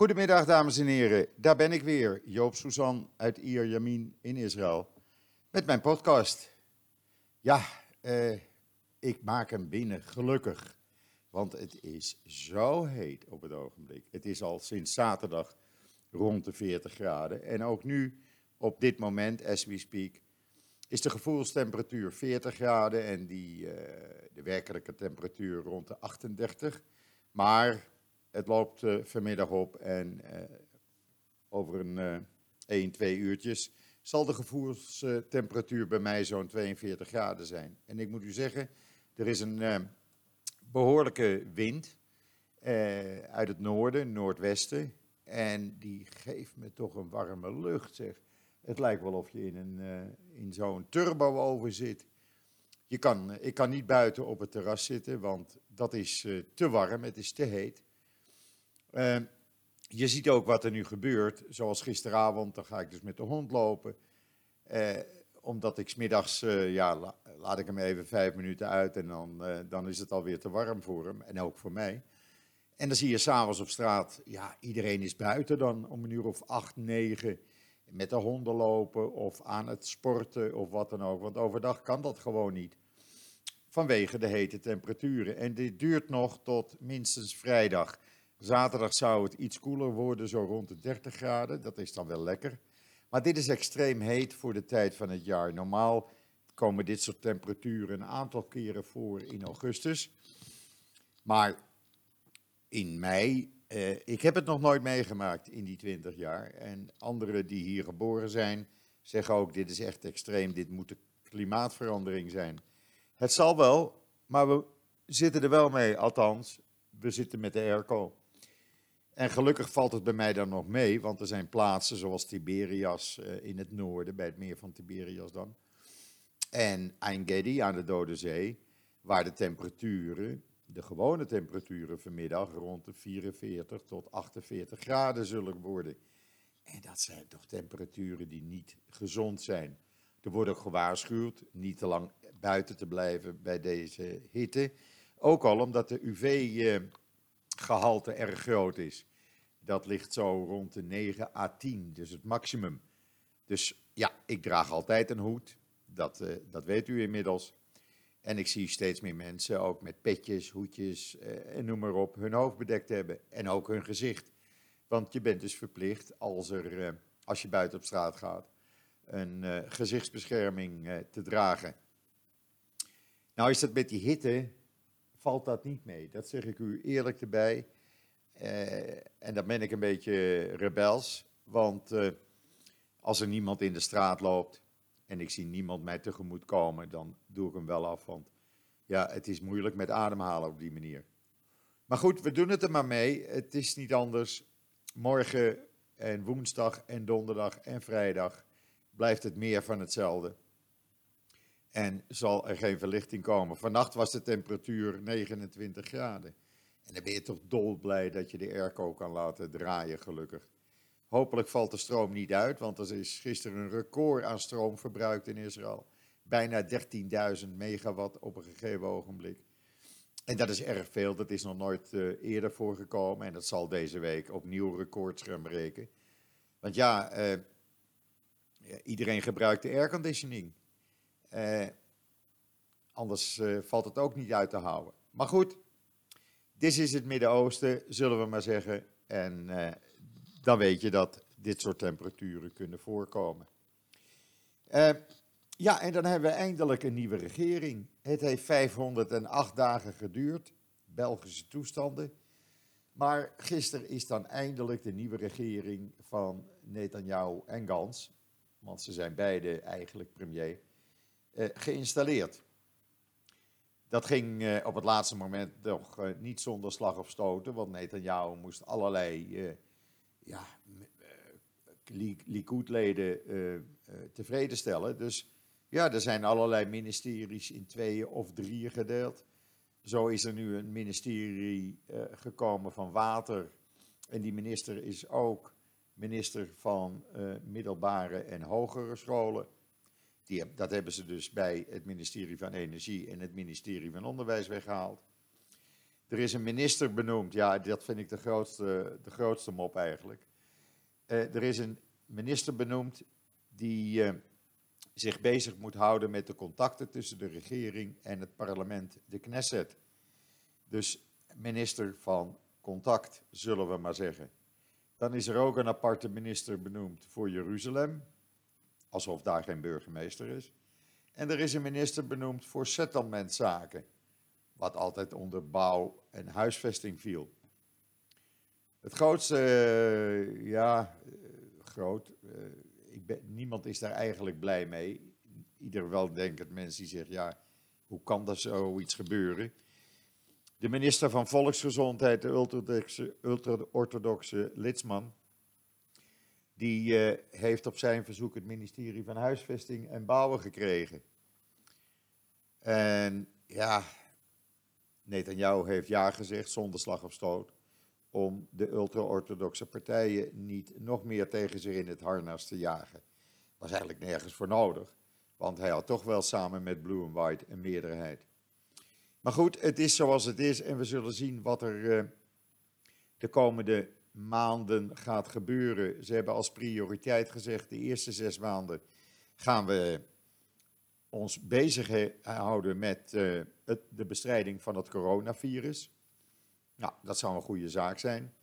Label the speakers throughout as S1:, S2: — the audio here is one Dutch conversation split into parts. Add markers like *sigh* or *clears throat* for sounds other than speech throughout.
S1: Goedemiddag, dames en heren. Daar ben ik weer, Joop Suzan uit Ier Yamin in Israël, met mijn podcast. Ja, eh, ik maak hem binnen, gelukkig. Want het is zo heet op het ogenblik. Het is al sinds zaterdag rond de 40 graden. En ook nu, op dit moment, as we speak, is de gevoelstemperatuur 40 graden en die, eh, de werkelijke temperatuur rond de 38. Maar het loopt uh, vanmiddag op en uh, over een uh, 1, 2 uurtjes zal de gevoelstemperatuur bij mij zo'n 42 graden zijn. En ik moet u zeggen, er is een behoorlijke wind uit het noorden, noordwesten. En die geeft me toch een warme lucht, zeg. Het lijkt wel of je in, een, in zo'n turbo-oven zit. Je kan, ik kan niet buiten op het terras zitten, want dat is te warm, het is te heet. Uh, je ziet ook wat er nu gebeurt, zoals gisteravond, dan ga ik dus met de hond lopen. Uh, omdat ik smiddags, uh, ja, la, laat ik hem even vijf minuten uit en dan, uh, dan is het alweer te warm voor hem en ook voor mij. En dan zie je s'avonds op straat, ja, iedereen is buiten dan om een uur of acht, negen met de honden lopen of aan het sporten of wat dan ook. Want overdag kan dat gewoon niet. Vanwege de hete temperaturen. En dit duurt nog tot minstens vrijdag. Zaterdag zou het iets koeler worden, zo rond de 30 graden. Dat is dan wel lekker. Maar dit is extreem heet voor de tijd van het jaar. Normaal komen dit soort temperaturen een aantal keren voor in augustus. Maar in mei, eh, ik heb het nog nooit meegemaakt in die 20 jaar. En anderen die hier geboren zijn, zeggen ook: dit is echt extreem, dit moet de klimaatverandering zijn. Het zal wel, maar we zitten er wel mee, althans, we zitten met de airco. En gelukkig valt het bij mij dan nog mee, want er zijn plaatsen zoals Tiberias uh, in het noorden, bij het meer van Tiberias dan. En Ein Gedi aan de Dode Zee, waar de temperaturen, de gewone temperaturen vanmiddag rond de 44 tot 48 graden zullen worden. En dat zijn toch temperaturen die niet gezond zijn. Er wordt ook gewaarschuwd niet te lang buiten te blijven bij deze hitte. Ook al omdat de UV-gehalte erg groot is. Dat ligt zo rond de 9 à 10, dus het maximum. Dus ja, ik draag altijd een hoed, dat, uh, dat weet u inmiddels. En ik zie steeds meer mensen, ook met petjes, hoedjes uh, en noem maar op, hun hoofd bedekt hebben. En ook hun gezicht. Want je bent dus verplicht, als, er, uh, als je buiten op straat gaat, een gezichtsbescherming te dragen. Nou is dat met die hitte, valt dat niet mee. Dat zeg ik u eerlijk erbij. Uh, en dan ben ik een beetje rebels, want uh, als er niemand in de straat loopt en ik zie niemand mij tegemoet komen, dan doe ik hem wel af, want ja, het is moeilijk met ademhalen op die manier. Maar goed, we doen het er maar mee. Het is niet anders. Morgen en woensdag en donderdag en vrijdag blijft het meer van hetzelfde. En zal er geen verlichting komen. Vannacht was de temperatuur 29 graden. En dan ben je toch dolblij dat je de airco kan laten draaien, gelukkig. Hopelijk valt de stroom niet uit, want er is gisteren een record aan stroom verbruikt in Israël. Bijna 13.000 megawatt op een gegeven ogenblik. En dat is erg veel, dat is nog nooit uh, eerder voorgekomen. En dat zal deze week opnieuw records breken. Want ja, uh, iedereen gebruikt de airconditioning. Uh, anders valt het ook niet uit te houden. Maar goed, dit is het Midden-Oosten, zullen we maar zeggen. En uh, dan weet je dat dit soort temperaturen kunnen voorkomen. Uh, ja, en dan hebben we eindelijk een nieuwe regering. Het heeft 508 dagen geduurd, Belgische toestanden. Maar gisteren is dan eindelijk de nieuwe regering van Netanyahu en Gans, want ze zijn beide eigenlijk premier, uh, geïnstalleerd. Dat ging uh, op het laatste moment nog uh, niet zonder slag of stoten, want Netanyahu moest allerlei uh, ja, Likud-leden tevreden stellen. Dus ja, er zijn allerlei ministeries in tweeën of drieën gedeeld. Zo is er nu een ministerie gekomen van water. En die minister is ook minister van middelbare en hogere scholen. Die, dat hebben ze dus bij het ministerie van Energie en het ministerie van Onderwijs weggehaald. Er is een minister benoemd. Ja, dat vind ik de grootste, de grootste mop eigenlijk. Uh, er is een minister benoemd die uh, zich bezig moet houden met de contacten tussen de regering en het parlement, de Knesset. Dus minister van contact, zullen we maar zeggen. Dan is er ook een aparte minister benoemd voor Jeruzalem, alsof daar geen burgemeester is. En er is een minister benoemd voor settlementzaken, wat altijd onder bouw en huisvesting viel. Het grootste, uh, ja, uh, groot, uh, ik ben, niemand is daar eigenlijk blij mee. Ieder wel denkt mensen die zeggen, ja, hoe kan dat zoiets gebeuren? De minister van Volksgezondheid, de ultra-orthodoxe Lidsman, die uh, heeft op zijn verzoek het ministerie van Huisvesting en Bouwen gekregen. En ja, Netanyahu heeft ja gezegd, zonder slag of stoot, om de ultra-orthodoxe partijen niet nog meer tegen zich in het harnas te jagen. Was eigenlijk nergens voor nodig, want hij had toch wel samen met Blue and White een meerderheid. Maar goed, het is zoals het is en we zullen zien wat er uh, de komende maanden gaat gebeuren. Ze hebben als prioriteit gezegd, de eerste zes maanden gaan we ons bezighouden met het, de bestrijding van het coronavirus. Nou, dat zou een goede zaak zijn.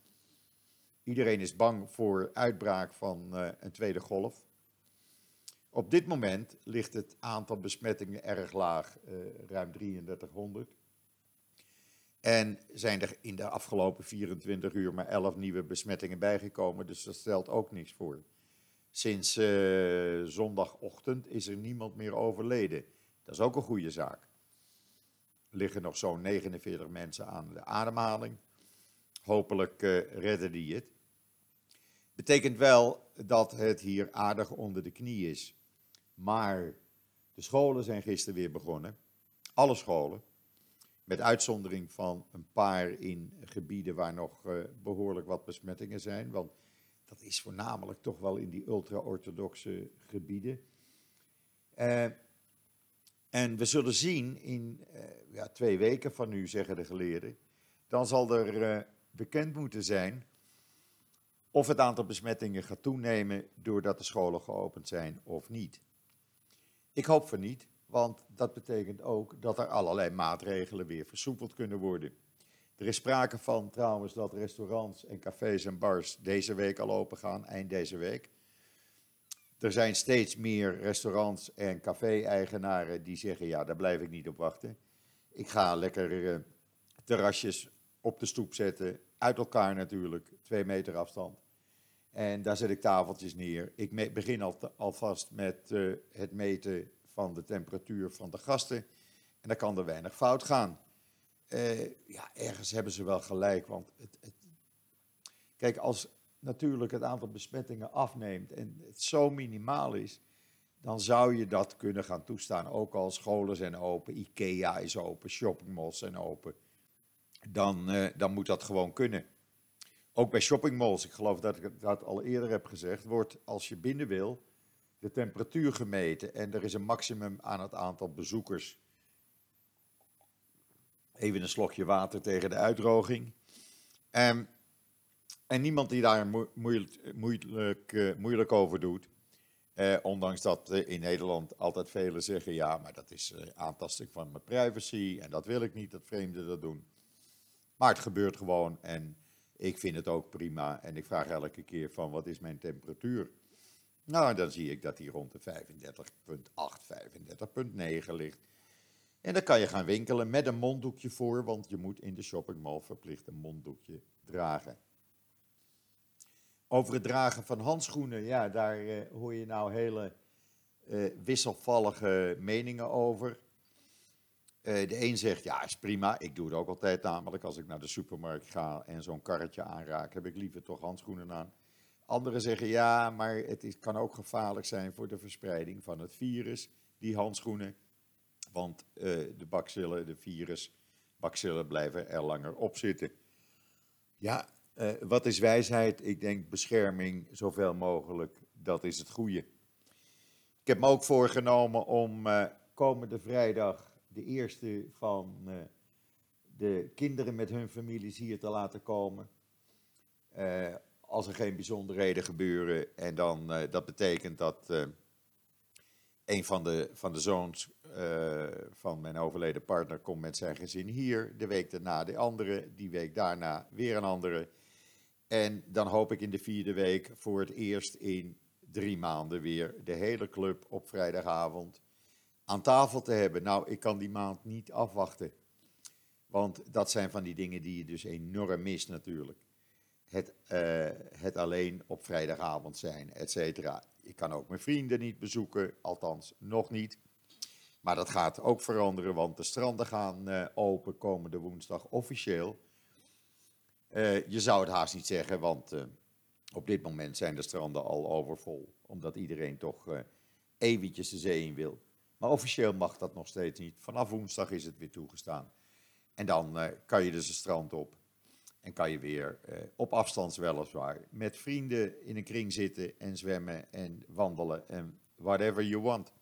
S1: Iedereen is bang voor uitbraak van uh, een tweede golf. Op dit moment ligt het aantal besmettingen erg laag, uh, ruim 3300. En zijn er in de afgelopen 24 uur maar 11 nieuwe besmettingen bijgekomen, dus dat stelt ook niks voor. Sinds uh, zondagochtend is er niemand meer overleden. Dat is ook een goede zaak. Er liggen nog zo'n 49 mensen aan de ademhaling. Hopelijk uh, redden die het. Betekent wel dat het hier aardig onder de knie is. Maar de scholen zijn gisteren weer begonnen. Alle scholen. Met uitzondering van een paar in gebieden waar nog uh, behoorlijk wat besmettingen zijn. Want dat is voornamelijk toch wel in die ultra-orthodoxe gebieden. Uh, en we zullen zien in uh, ja, twee weken van nu, zeggen de geleerden, dan zal er bekend moeten zijn of het aantal besmettingen gaat toenemen doordat de scholen geopend zijn of niet. Ik hoop van niet, want dat betekent ook dat er allerlei maatregelen weer versoepeld kunnen worden. Er is sprake van trouwens dat restaurants en cafés en bars deze week al open gaan, eind deze week. Er zijn steeds meer restaurants en café-eigenaren die zeggen: ja, daar blijf ik niet op wachten. Ik ga lekker uh, terrasjes op de stoep zetten, uit elkaar natuurlijk, twee meter afstand. En daar zet ik tafeltjes neer. Ik begin al alvast met uh, het meten van de temperatuur van de gasten. En dan kan er weinig fout gaan. Uh, ja, ergens hebben ze wel gelijk. Want het, kijk, als natuurlijk het aantal besmettingen afneemt en het zo minimaal is, dan zou je dat kunnen gaan toestaan. Ook als scholen zijn open, IKEA is open, shoppingmalls zijn open. Dan, uh, dan moet dat gewoon kunnen. Ook bij shoppingmalls, ik geloof dat ik dat al eerder heb gezegd, wordt als je binnen wil, de temperatuur gemeten en er is een maximum aan het aantal bezoekers. Even een slokje water tegen de uitdroging. Um, en niemand die daar moeilijk, uh, moeilijk over doet. Uh, ondanks dat uh, in Nederland altijd velen zeggen: ja, maar dat is aantasting van mijn privacy en dat wil ik niet dat vreemden dat doen. Maar het gebeurt gewoon en ik vind het ook prima. En ik vraag elke keer: van wat is mijn temperatuur? Nou, dan zie ik dat hij rond de 35,8, 35,9 ligt. En dan kan je gaan winkelen met een monddoekje voor, want je moet in de shoppingmall verplicht een monddoekje dragen. Over het dragen van handschoenen, ja, daar uh, hoor je nou hele uh, wisselvallige meningen over. Uh, de een zegt, ja, is prima, ik doe het ook altijd namelijk als ik naar de supermarkt ga en zo'n karretje aanraak, heb ik liever toch handschoenen aan. Anderen zeggen ja, maar het is, kan ook gevaarlijk zijn voor de verspreiding van het virus, die handschoenen. Want uh, de bacillen, de virus, bacillen blijven er langer op zitten. Ja, uh, wat is wijsheid? Ik denk bescherming zoveel mogelijk, dat is het goede. Ik heb me ook voorgenomen om uh, komende vrijdag, de eerste van de kinderen met hun families hier te laten komen. Als er geen bijzonderheden gebeuren. En dan, uh, dat betekent dat uh, een van de, van de zoons van mijn overleden partner komt met zijn gezin hier. De week daarna de andere, die week daarna weer een andere. En dan hoop ik in de vierde week voor het eerst in drie maanden weer de hele club op vrijdagavond aan tafel te hebben. Nou, ik kan die maand niet afwachten. Want dat zijn van die dingen die je dus enorm mist natuurlijk. Het, uh, het alleen op vrijdagavond zijn, et cetera. Ik kan ook mijn vrienden niet bezoeken, althans nog niet. Maar dat gaat ook veranderen, want de stranden gaan uh, open komende woensdag officieel. Uh, je zou het haast niet zeggen, want op dit moment zijn de stranden al overvol. Omdat iedereen toch eventjes de zee in wil. Maar officieel mag dat nog steeds niet. Vanaf woensdag is het weer toegestaan. En dan kan je dus het strand op. En kan je weer uh, op afstand weliswaar met vrienden in een kring zitten en zwemmen en wandelen en whatever you want.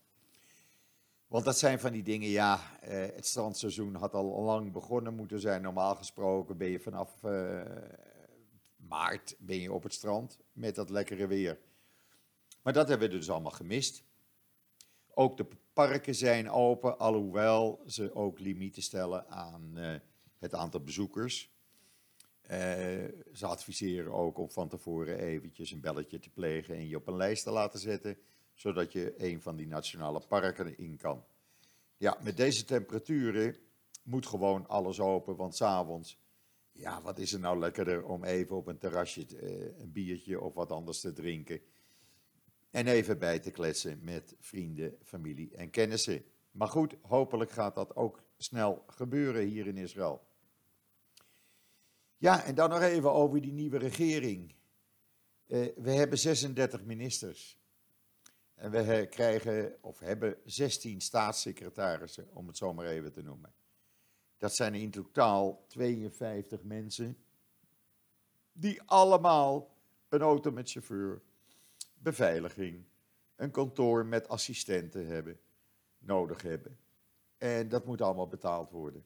S1: Want dat zijn van die dingen, ja, uh, het strandseizoen had al lang begonnen moeten zijn. Normaal gesproken ben je vanaf maart ben je op het strand met dat lekkere weer. Maar dat hebben we dus allemaal gemist. Ook de parken zijn open, alhoewel ze ook limieten stellen aan het aantal bezoekers. Uh, ze adviseren ook om van tevoren eventjes een belletje te plegen en je op een lijst te laten zetten, zodat je een van die nationale parken in kan. Ja, met deze temperaturen moet gewoon alles open, want s'avonds, ja, wat is er nou lekkerder om even op een terrasje uh, een biertje of wat anders te drinken en even bij te kletsen met vrienden, familie en kennissen. Maar goed, hopelijk gaat dat ook snel gebeuren hier in Israël. Ja, en dan nog even over die nieuwe regering. Uh, we hebben 36 ministers. En we krijgen, of hebben 16 staatssecretarissen, om het zo maar even te noemen. Dat zijn in totaal 52 mensen, die allemaal een auto met chauffeur, beveiliging, een kantoor met assistenten hebben, nodig hebben. En dat moet allemaal betaald worden.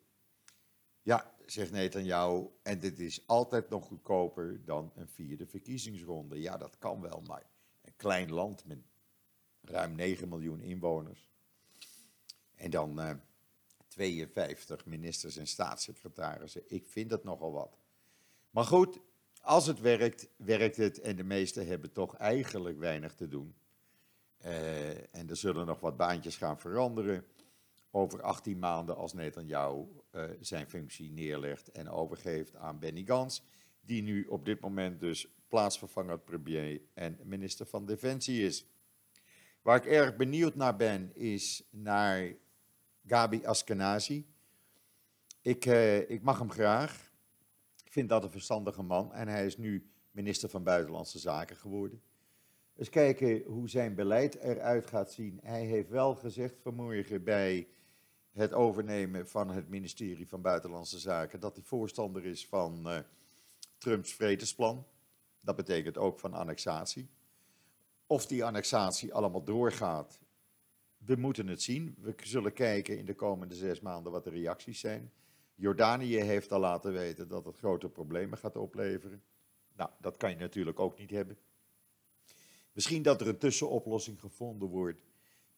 S1: Ja, zegt jou, en dit is altijd nog goedkoper dan een vierde verkiezingsronde. Ja, dat kan wel, maar een klein land met ruim 9 miljoen inwoners. En dan uh, eh, 52 ministers en staatssecretarissen. Ik vind dat nogal wat. Maar goed, als het werkt, werkt het en de meesten hebben toch eigenlijk weinig te doen. Uh, en er zullen nog wat baantjes gaan veranderen over 18 maanden als Netanyahu uh, zijn functie neerlegt en overgeeft aan Benny Gans, die nu op dit moment dus plaatsvervanger premier en minister van Defensie is. Waar ik erg benieuwd naar ben, is naar Gabi Askenazi. Ik, uh, ik mag hem graag. Ik vind dat een verstandige man en hij is nu minister van Buitenlandse Zaken geworden. Eens kijken hoe zijn beleid eruit gaat zien. Hij heeft wel gezegd vanmorgen bij het overnemen van het ministerie van Buitenlandse Zaken dat hij voorstander is van uh, Trumps vredesplan. Dat betekent ook van annexatie. Of die annexatie allemaal doorgaat, we moeten het zien. We zullen kijken in de komende zes maanden wat de reacties zijn. Jordanië heeft al laten weten dat het grote problemen gaat opleveren. Nou, dat kan je natuurlijk ook niet hebben. Misschien dat er een tussenoplossing gevonden wordt.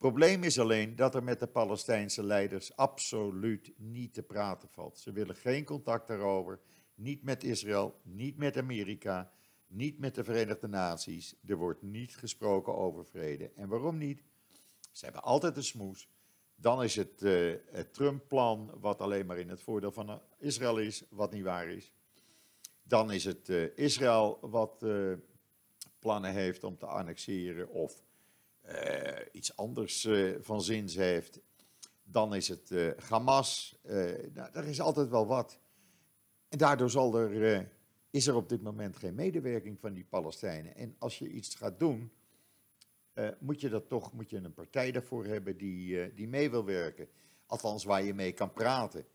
S1: Probleem is alleen dat er met de Palestijnse leiders absoluut niet te praten valt. Ze willen geen contact daarover, niet met Israël, niet met Amerika, niet met de Verenigde Naties. Er wordt niet gesproken over vrede. En waarom niet? Ze hebben altijd een smoes. Dan is het, uh, het Trump-plan, wat alleen maar in het voordeel van Israël is, wat niet waar is. Dan is het uh, Israël wat uh, plannen heeft om te annexeren of iets anders van zins heeft. Dan is het Hamas. nou, er is altijd wel wat. En daardoor zal er, is er op dit moment geen medewerking van die Palestijnen. En als je iets gaat doen, moet je dat toch, moet je een partij daarvoor hebben die, die mee wil werken. Althans, waar je mee kan praten.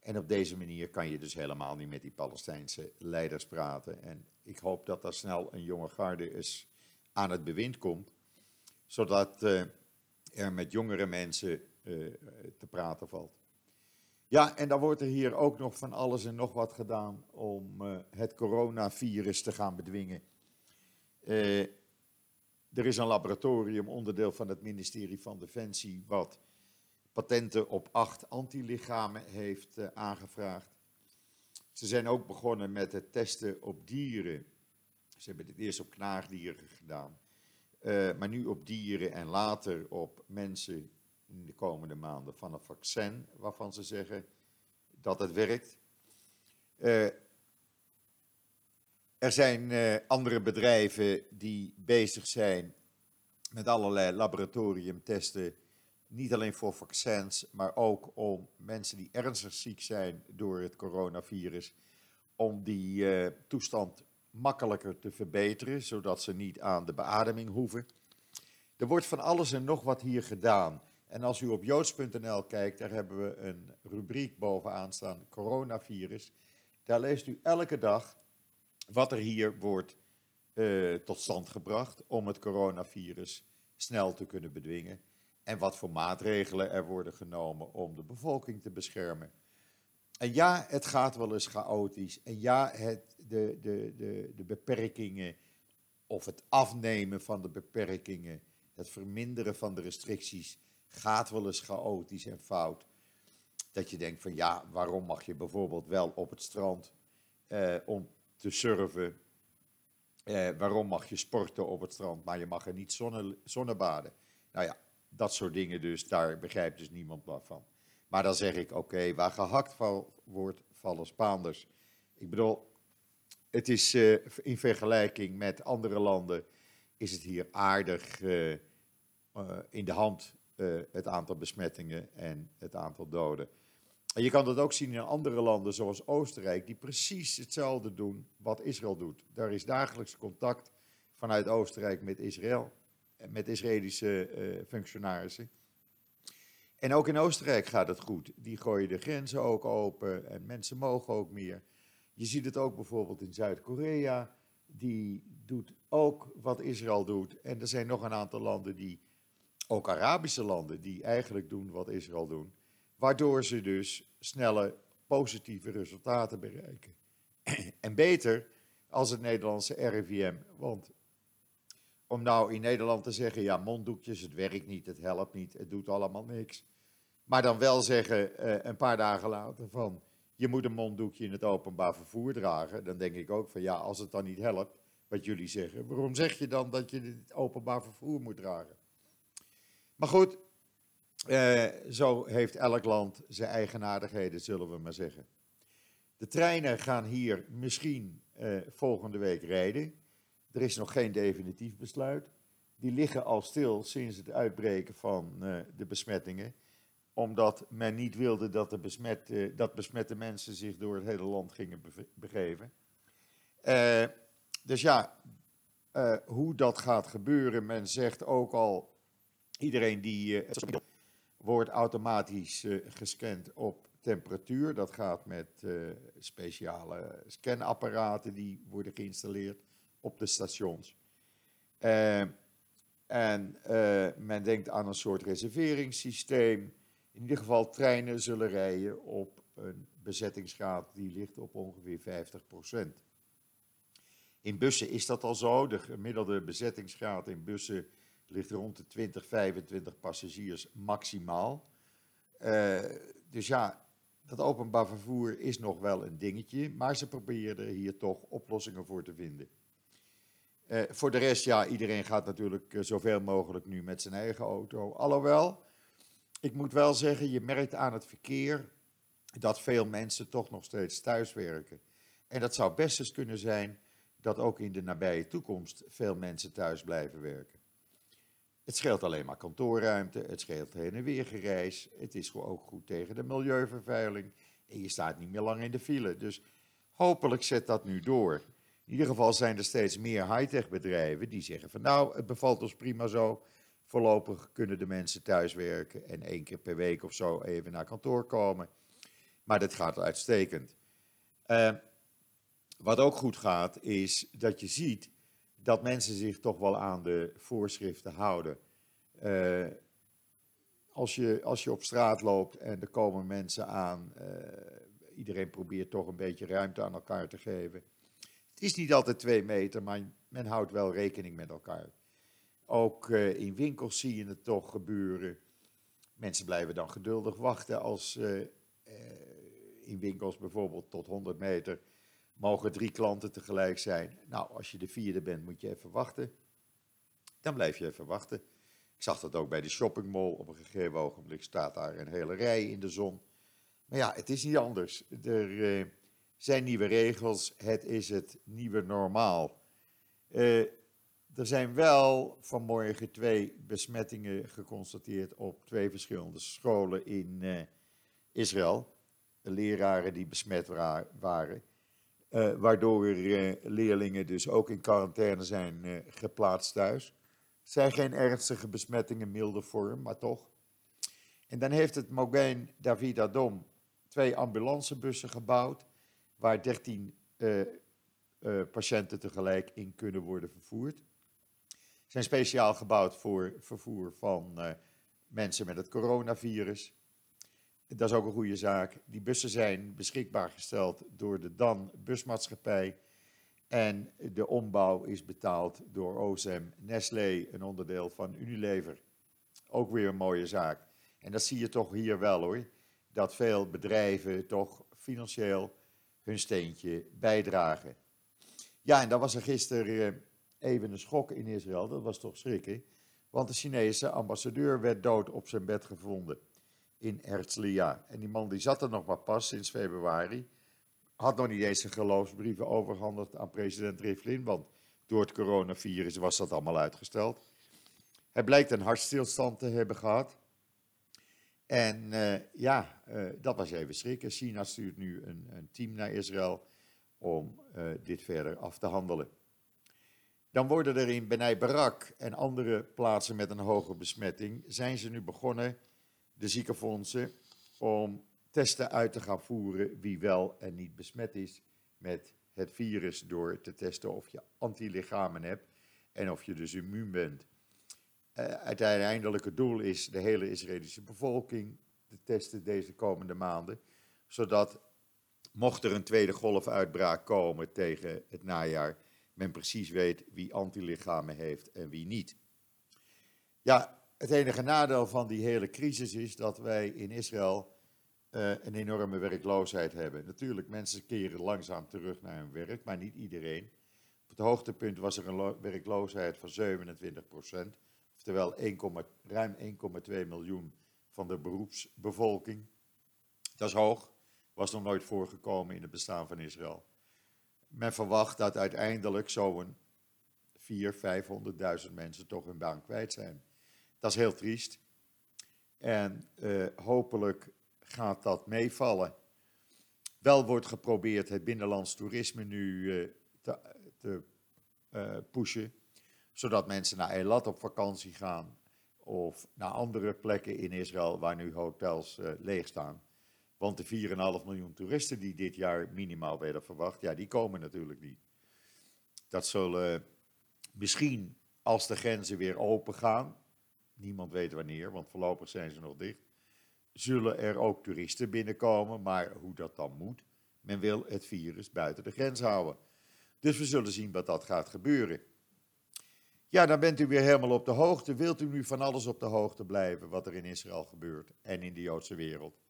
S1: En op deze manier kan je dus helemaal niet met die Palestijnse leiders praten. En ik hoop dat er snel een jonge garde is aan het bewind komt, zodat uh, er met jongere mensen te praten valt. Ja, en dan wordt er hier ook nog van alles en nog wat gedaan om uh, het coronavirus te gaan bedwingen. Er is een laboratorium, onderdeel van het ministerie van Defensie, wat patenten op acht antilichamen heeft aangevraagd. Ze zijn ook begonnen met het testen op dieren. Ze hebben het eerst op knaagdieren gedaan, maar nu op dieren en later op mensen in de komende maanden van een vaccin waarvan ze zeggen dat het werkt. Uh, er zijn uh, andere bedrijven die bezig zijn met allerlei laboratoriumtesten, niet alleen voor vaccins, maar ook om mensen die ernstig ziek zijn door het coronavirus, om die toestand makkelijker te verbeteren, zodat ze niet aan de beademing hoeven. Er wordt van alles en nog wat hier gedaan. En als u op joods.nl kijkt, daar hebben we een rubriek bovenaan staan, coronavirus. Daar leest u elke dag wat er hier wordt uh, tot stand gebracht om het coronavirus snel te kunnen bedwingen. En wat voor maatregelen er worden genomen om de bevolking te beschermen. En ja, het gaat wel eens chaotisch. En ja, het, de, de, de, de beperkingen of het afnemen van de beperkingen, het verminderen van de restricties gaat wel eens chaotisch en fout. Dat je denkt van ja, waarom mag je bijvoorbeeld wel op het strand eh, om te surfen? Eh, waarom mag je sporten op het strand, maar je mag er niet zonne, zonnebaden? Nou ja, dat soort dingen dus, daar begrijpt dus niemand wat van. Maar dan zeg ik, oké, waar gehakt val, wordt, vallen Spaanders. Ik bedoel, het is uh, in vergelijking met andere landen, is het hier aardig uh, uh, in de hand het aantal besmettingen en het aantal doden. En je kan dat ook zien in andere landen zoals Oostenrijk, die precies hetzelfde doen wat Israël doet. Daar is dagelijks contact vanuit Oostenrijk met Israël, met Israëlische functionarissen. En ook in Oostenrijk gaat het goed. Die gooien de grenzen ook open en mensen mogen ook meer. Je ziet het ook bijvoorbeeld in Zuid-Korea. Die doet ook wat Israël doet. En er zijn nog een aantal landen die ook Arabische landen die eigenlijk doen wat Israël doet, waardoor ze dus snelle positieve resultaten bereiken. *clears throat* en beter als het Nederlandse RIVM, want om nou in Nederland te zeggen, ja monddoekjes, het werkt niet, het helpt niet, het doet allemaal niks. Maar dan wel zeggen uh, een paar dagen later van, je moet een monddoekje in het openbaar vervoer dragen. Dan denk ik ook van, ja, als het dan niet helpt, wat jullie zeggen, waarom zeg je dan dat je het openbaar vervoer moet dragen? Maar goed, eh, zo heeft elk land zijn eigenaardigheden, zullen we maar zeggen. De treinen gaan hier misschien eh, volgende week rijden. Er is nog geen definitief besluit. Die liggen al stil sinds het uitbreken van uh, de besmettingen. Omdat men niet wilde dat, de besmet, uh, dat besmette mensen zich door het hele land gingen begeven. Uh, dus ja, hoe dat gaat gebeuren, men zegt ook al Iedereen die wordt automatisch gescand op temperatuur. Dat gaat met speciale scanapparaten die worden geïnstalleerd op de stations. en men denkt aan een soort reserveringssysteem. In ieder geval, treinen zullen rijden op een bezettingsgraad die ligt op ongeveer 50%. In bussen is dat al zo. De gemiddelde bezettingsgraad in bussen ligt rond de 20, 25 passagiers maximaal. Uh, dus ja, dat openbaar vervoer is nog wel een dingetje, maar ze proberen hier toch oplossingen voor te vinden. Uh, voor de rest, ja, iedereen gaat natuurlijk uh, zoveel mogelijk nu met zijn eigen auto. Alhoewel, ik moet wel zeggen, je merkt aan het verkeer dat veel mensen toch nog steeds thuiswerken. En dat zou best eens kunnen zijn dat ook in de nabije toekomst veel mensen thuis blijven werken. Het scheelt alleen maar kantoorruimte, het scheelt heen en weer gereis. Het is ook goed tegen de milieuvervuiling. En je staat niet meer lang in de file. Dus hopelijk zet dat nu door. In ieder geval zijn er steeds meer high-tech bedrijven die zeggen van nou, het bevalt ons prima zo. Voorlopig kunnen de mensen thuiswerken en één keer per week of zo even naar kantoor komen. Maar dat gaat uitstekend. Uh, wat ook goed gaat, is dat je ziet dat mensen zich toch wel aan de voorschriften houden. Uh, als, je, als je op straat loopt en er komen mensen aan, uh, iedereen probeert toch een beetje ruimte aan elkaar te geven. Het is niet altijd twee meter, maar men houdt wel rekening met elkaar. Ook uh, in winkels zie je het toch gebeuren. Mensen blijven dan geduldig wachten als uh, in winkels bijvoorbeeld tot 100 meter mogen drie klanten tegelijk zijn. Nou, als je de vierde bent, moet je even wachten. Dan blijf je even wachten. Ik zag dat ook bij de shoppingmall. Op een gegeven ogenblik staat daar een hele rij in de zon. Maar ja, het is niet anders. Er zijn nieuwe regels. Het is het nieuwe normaal. Uh, er zijn wel vanmorgen twee besmettingen geconstateerd op twee verschillende scholen in uh, Israël. De leraren die besmet waren. Uh, waardoor leerlingen dus ook in quarantaine zijn geplaatst thuis. Het zijn geen ernstige besmettingen, milde vorm, maar toch. En dan heeft het Mogen David Adom twee ambulancebussen gebouwd, waar 13 patiënten tegelijk in kunnen worden vervoerd. Zijn speciaal gebouwd voor vervoer van mensen met het coronavirus. Dat is ook een goede zaak. Die bussen zijn beschikbaar gesteld door de Dan Busmaatschappij. En de ombouw is betaald door OSM Nestlé, een onderdeel van Unilever. Ook weer een mooie zaak. En dat zie je toch hier wel hoor. Dat veel bedrijven toch financieel hun steentje bijdragen. Ja, en dan was er gisteren eh, even een schok in Israël. Dat was toch schrikken. Want de Chinese ambassadeur werd dood op zijn bed gevonden in Herzliya. En die man die zat er nog maar pas sinds februari. Had nog niet eens zijn geloofsbrieven overhandigd aan president Rivlin, want door het coronavirus was dat allemaal uitgesteld. Hij blijkt een hartstilstand te hebben gehad. En uh, ja, uh, dat was even schrikken. China stuurt nu een, een team naar Israël om uh, dit verder af te handelen. Dan worden er in Benai Barak en andere plaatsen met een hoge besmetting, zijn ze nu begonnen de ziekenfondsen om testen uit te gaan voeren wie wel en niet besmet is met het virus door te testen of je antilichamen hebt en of je dus immuun bent. Uh, het uiteindelijke doel is de hele Israëlische bevolking te testen deze komende maanden, zodat mocht er een tweede golf uitbraak komen tegen het najaar, men precies weet wie antilichamen heeft en wie niet. Ja, het enige nadeel van die hele crisis is dat wij in Israël uh, een enorme werkloosheid hebben. Natuurlijk, mensen keren langzaam terug naar hun werk, maar niet iedereen. Op het hoogtepunt was er een werkloosheid van 27 procent, oftewel 1, ruim 1,2 miljoen van de beroepsbevolking. Dat is hoog, was nog nooit voorgekomen in het bestaan van Israël. Men verwacht dat uiteindelijk zo'n 400.000, 500.000 mensen toch hun baan kwijt zijn. Dat is heel triest. En uh, hopelijk gaat dat meevallen. Wel wordt geprobeerd het binnenlands toerisme nu uh, te, uh, pushen, zodat mensen naar Eilat op vakantie gaan of naar andere plekken in Israël waar nu hotels leeg staan. Want de 4,5 miljoen toeristen die dit jaar minimaal werden verwacht, ja, die komen natuurlijk niet. Dat zullen misschien, als de grenzen weer open gaan, niemand weet wanneer, want voorlopig zijn ze nog dicht, zullen er ook toeristen binnenkomen, maar hoe dat dan moet, men wil het virus buiten de grens houden. Dus we zullen zien wat dat gaat gebeuren. Ja, dan bent u weer helemaal op de hoogte. Wilt u nu van alles op de hoogte blijven wat er in Israël gebeurt en in de Joodse wereld?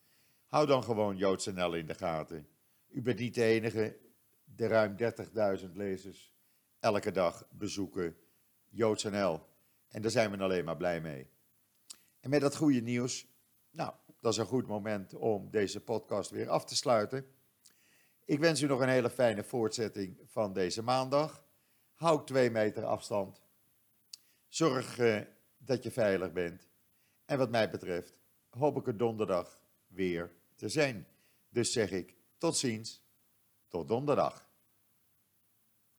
S1: Hou dan gewoon JoodsNL in de gaten. U bent niet de enige. De ruim 30.000 lezers elke dag bezoeken JoodsNL. En daar zijn we alleen maar blij mee. En met dat goede nieuws, nou, dat is een goed moment om deze podcast weer af te sluiten. Ik wens u nog een hele fijne voortzetting van deze maandag. Houd twee meter afstand. Zorg eh, dat je veilig bent. En wat mij betreft hoop ik er donderdag weer te zijn. Dus zeg ik tot ziens, tot donderdag.